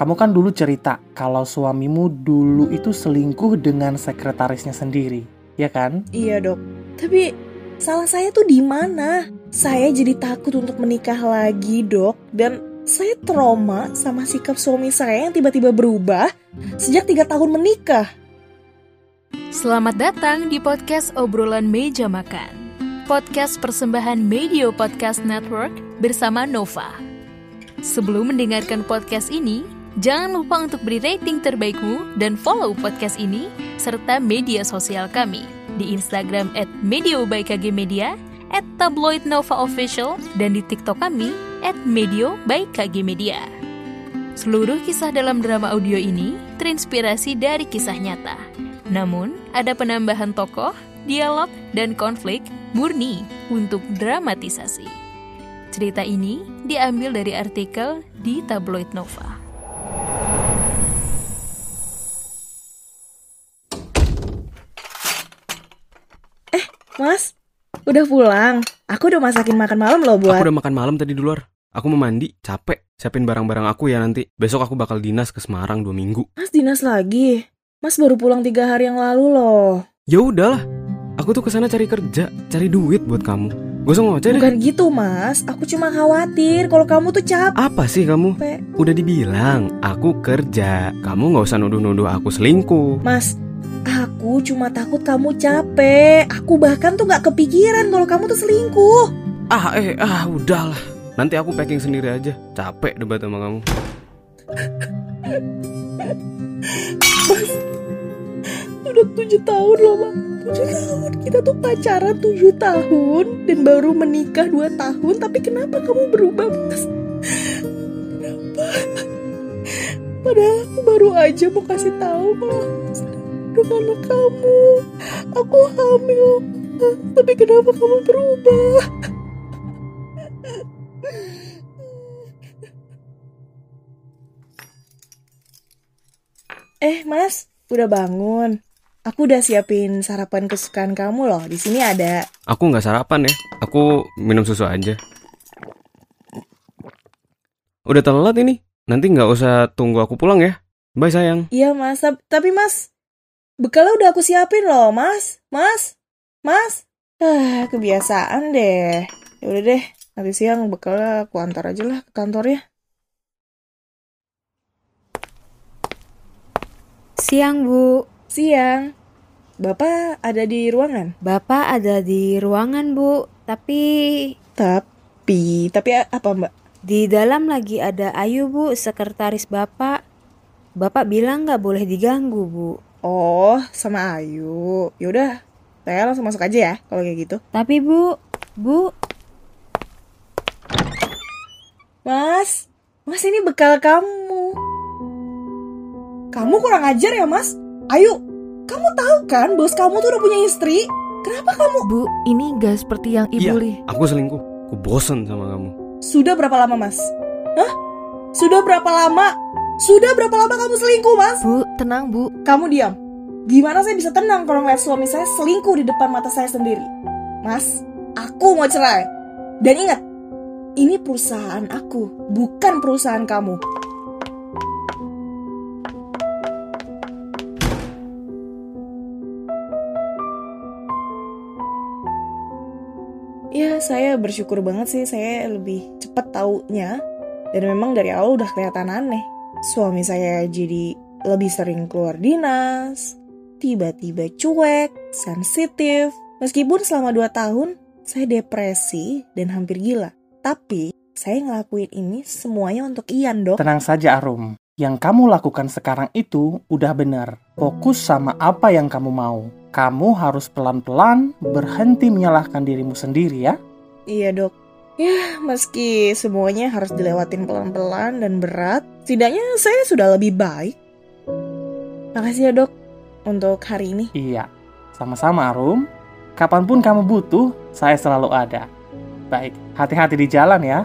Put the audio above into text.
kamu kan dulu cerita kalau suamimu dulu itu selingkuh dengan sekretarisnya sendiri, ya kan? Iya dok. Tapi salah saya tuh di mana? Saya jadi takut untuk menikah lagi dok. Dan saya trauma sama sikap suami saya yang tiba-tiba berubah sejak tiga tahun menikah. Selamat datang di podcast obrolan meja makan. Podcast persembahan Medio Podcast Network bersama Nova. Sebelum mendengarkan podcast ini, jangan lupa untuk beri rating terbaikmu dan follow podcast ini serta media sosial kami di Instagram at Medio by KG Media, at Tabloid Nova Official, dan di TikTok kami at Medio by KG Media. Seluruh kisah dalam drama audio ini terinspirasi dari kisah nyata. Namun, ada penambahan tokoh, dialog, dan konflik murni untuk dramatisasi. Cerita ini diambil dari artikel di tabloid Nova. Eh, Mas, udah pulang. Aku udah masakin makan malam loh buat. Aku udah makan malam tadi di luar. Aku mau mandi, capek. Siapin barang-barang aku ya nanti. Besok aku bakal dinas ke Semarang dua minggu. Mas dinas lagi. Mas baru pulang tiga hari yang lalu loh. Ya udahlah. Aku tuh ke sana cari kerja, cari duit buat kamu. Gak usah ngoceh deh. Bukan gitu mas, aku cuma khawatir kalau kamu tuh capek. Apa sih kamu? Udah dibilang, aku kerja. Kamu gak usah nuduh-nuduh aku selingkuh. Mas, aku cuma takut kamu capek. Aku bahkan tuh gak kepikiran kalau kamu tuh selingkuh. Ah, eh, ah, udahlah. Nanti aku packing sendiri aja. Capek debat sama kamu. Mas, udah tujuh tahun loh, Mas. Tujuh tahun. Kita tuh pacaran tujuh tahun dan baru menikah dua tahun. Tapi kenapa kamu berubah, Mas? Kenapa? Padahal aku baru aja mau kasih tahu kalau aduh anak kamu. Aku hamil. Tapi kenapa kamu berubah? Eh, Mas, udah bangun. Aku udah siapin sarapan kesukaan kamu loh. Di sini ada. Aku nggak sarapan ya. Aku minum susu aja. Udah telat ini. Nanti nggak usah tunggu aku pulang ya. Bye sayang. Iya mas, tapi mas bekalnya udah aku siapin loh mas, mas, mas. Ah kebiasaan deh. Ya udah deh, nanti siang bekalnya aku antar aja lah ke kantornya. Siang, Bu. Siang. Bapak ada di ruangan? Bapak ada di ruangan, Bu. Tapi... Tapi... Tapi apa, Mbak? Di dalam lagi ada Ayu, Bu, sekretaris Bapak. Bapak bilang nggak boleh diganggu, Bu. Oh, sama Ayu. Yaudah, saya langsung masuk aja ya kalau kayak gitu. Tapi, Bu, Bu... Mas, Mas ini bekal kamu. Kamu kurang ajar ya, Mas? Ayo, kamu tahu kan bos kamu tuh udah punya istri? Kenapa kamu? Bu, ini gak seperti yang Ibu iya, li. aku selingkuh. Aku bosen sama kamu. Sudah berapa lama, Mas? Hah? Sudah berapa lama? Sudah berapa lama kamu selingkuh, Mas? Bu, tenang, Bu. Kamu diam. Gimana saya bisa tenang kalau ngeliat suami saya selingkuh di depan mata saya sendiri? Mas, aku mau cerai. Dan ingat, ini perusahaan aku, bukan perusahaan kamu. Ya, saya bersyukur banget sih saya lebih cepat taunya. Dan memang dari awal udah kelihatan aneh. Suami saya jadi lebih sering keluar dinas, tiba-tiba cuek, sensitif. Meskipun selama 2 tahun saya depresi dan hampir gila. Tapi saya ngelakuin ini semuanya untuk Ian dok. Tenang saja Arum. Yang kamu lakukan sekarang itu udah benar. Fokus sama apa yang kamu mau. Kamu harus pelan-pelan berhenti menyalahkan dirimu sendiri ya. Iya dok. Ya, meski semuanya harus dilewatin pelan-pelan dan berat, setidaknya saya sudah lebih baik. Makasih ya dok untuk hari ini. Iya, sama-sama Arum. Kapan pun kamu butuh, saya selalu ada. Baik, hati-hati di jalan ya.